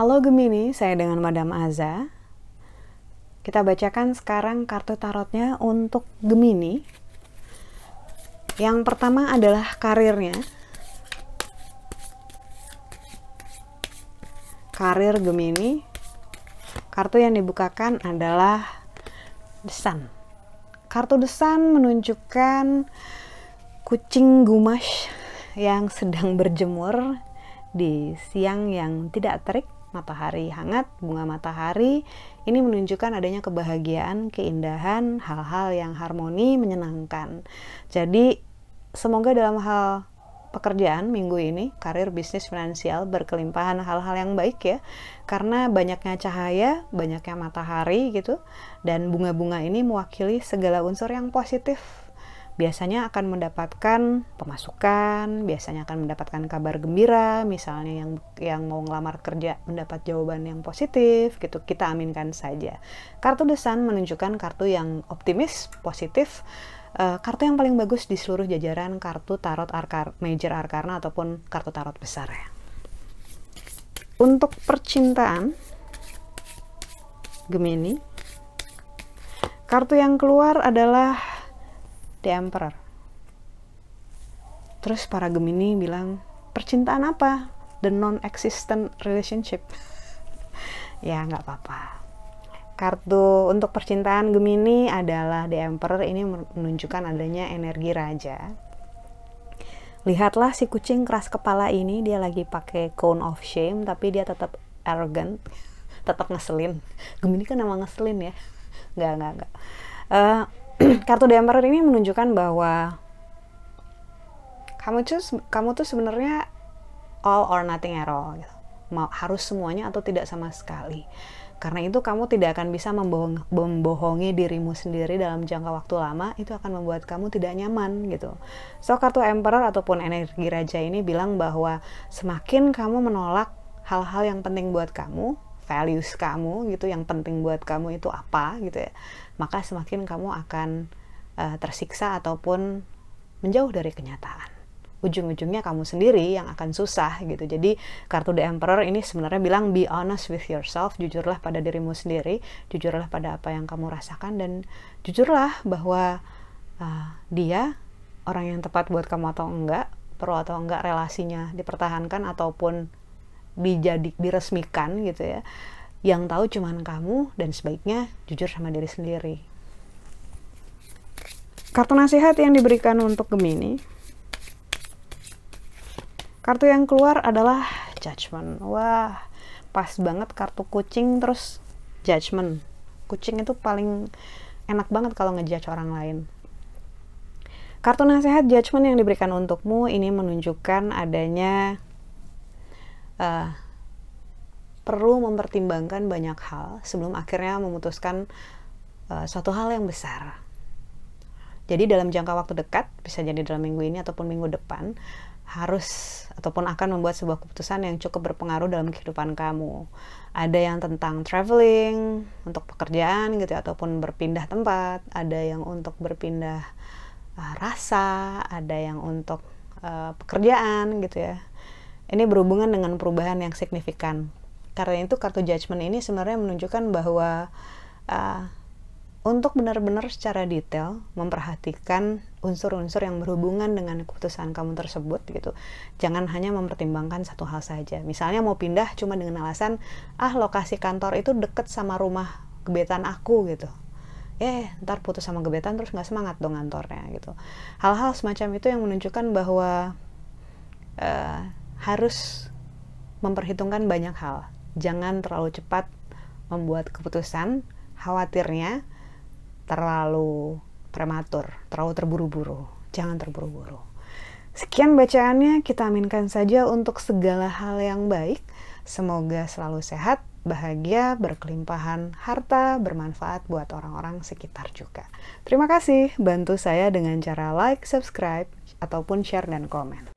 Halo Gemini, saya dengan Madam Aza. Kita bacakan sekarang kartu tarotnya untuk Gemini. Yang pertama adalah karirnya. Karir Gemini. Kartu yang dibukakan adalah The Sun. Kartu The Sun menunjukkan kucing gumash yang sedang berjemur di siang yang tidak terik matahari hangat, bunga matahari, ini menunjukkan adanya kebahagiaan, keindahan, hal-hal yang harmoni, menyenangkan. Jadi, semoga dalam hal pekerjaan minggu ini, karir, bisnis, finansial, berkelimpahan hal-hal yang baik ya. Karena banyaknya cahaya, banyaknya matahari gitu, dan bunga-bunga ini mewakili segala unsur yang positif biasanya akan mendapatkan pemasukan, biasanya akan mendapatkan kabar gembira, misalnya yang yang mau ngelamar kerja mendapat jawaban yang positif gitu. Kita aminkan saja. Kartu desan menunjukkan kartu yang optimis, positif. Uh, kartu yang paling bagus di seluruh jajaran kartu tarot arkar major arcana ataupun kartu tarot besar ya. Untuk percintaan Gemini, kartu yang keluar adalah The Emperor. Terus para Gemini bilang, percintaan apa? The non-existent relationship. ya, nggak apa-apa. Kartu untuk percintaan Gemini adalah The Emperor. Ini menunjukkan adanya energi raja. Lihatlah si kucing keras kepala ini, dia lagi pakai cone of shame, tapi dia tetap arrogant, tetap ngeselin. Gemini kan emang ngeselin ya. Nggak, nggak, nggak. Uh, kartu The Emperor ini menunjukkan bahwa kamu tuh kamu tuh sebenarnya all or nothing at all gitu. Mau harus semuanya atau tidak sama sekali. Karena itu kamu tidak akan bisa membohong, membohongi dirimu sendiri dalam jangka waktu lama, itu akan membuat kamu tidak nyaman gitu. So kartu Emperor ataupun energi raja ini bilang bahwa semakin kamu menolak hal-hal yang penting buat kamu, values kamu gitu yang penting buat kamu itu apa gitu ya maka semakin kamu akan uh, tersiksa ataupun menjauh dari kenyataan. Ujung-ujungnya kamu sendiri yang akan susah gitu. Jadi kartu The Emperor ini sebenarnya bilang be honest with yourself, jujurlah pada dirimu sendiri, jujurlah pada apa yang kamu rasakan dan jujurlah bahwa uh, dia orang yang tepat buat kamu atau enggak, perlu atau enggak relasinya dipertahankan ataupun dijadi diresmikan gitu ya yang tahu cuman kamu dan sebaiknya jujur sama diri sendiri. Kartu nasihat yang diberikan untuk Gemini. Kartu yang keluar adalah judgment. Wah, pas banget kartu kucing terus judgment. Kucing itu paling enak banget kalau ngejudge orang lain. Kartu nasihat judgment yang diberikan untukmu ini menunjukkan adanya uh, perlu mempertimbangkan banyak hal sebelum akhirnya memutuskan uh, suatu hal yang besar. Jadi dalam jangka waktu dekat, bisa jadi dalam minggu ini ataupun minggu depan, harus ataupun akan membuat sebuah keputusan yang cukup berpengaruh dalam kehidupan kamu. Ada yang tentang traveling untuk pekerjaan gitu ya, ataupun berpindah tempat, ada yang untuk berpindah uh, rasa, ada yang untuk uh, pekerjaan gitu ya. Ini berhubungan dengan perubahan yang signifikan karena itu kartu judgment ini sebenarnya menunjukkan bahwa uh, untuk benar-benar secara detail memperhatikan unsur-unsur yang berhubungan dengan keputusan kamu tersebut gitu. Jangan hanya mempertimbangkan satu hal saja. Misalnya mau pindah cuma dengan alasan ah lokasi kantor itu deket sama rumah gebetan aku gitu. Eh, ntar putus sama gebetan terus nggak semangat dong kantornya gitu. Hal-hal semacam itu yang menunjukkan bahwa uh, harus memperhitungkan banyak hal jangan terlalu cepat membuat keputusan khawatirnya terlalu prematur, terlalu terburu-buru. Jangan terburu-buru. Sekian bacaannya, kita aminkan saja untuk segala hal yang baik. Semoga selalu sehat, bahagia, berkelimpahan harta, bermanfaat buat orang-orang sekitar juga. Terima kasih, bantu saya dengan cara like, subscribe, ataupun share dan komen.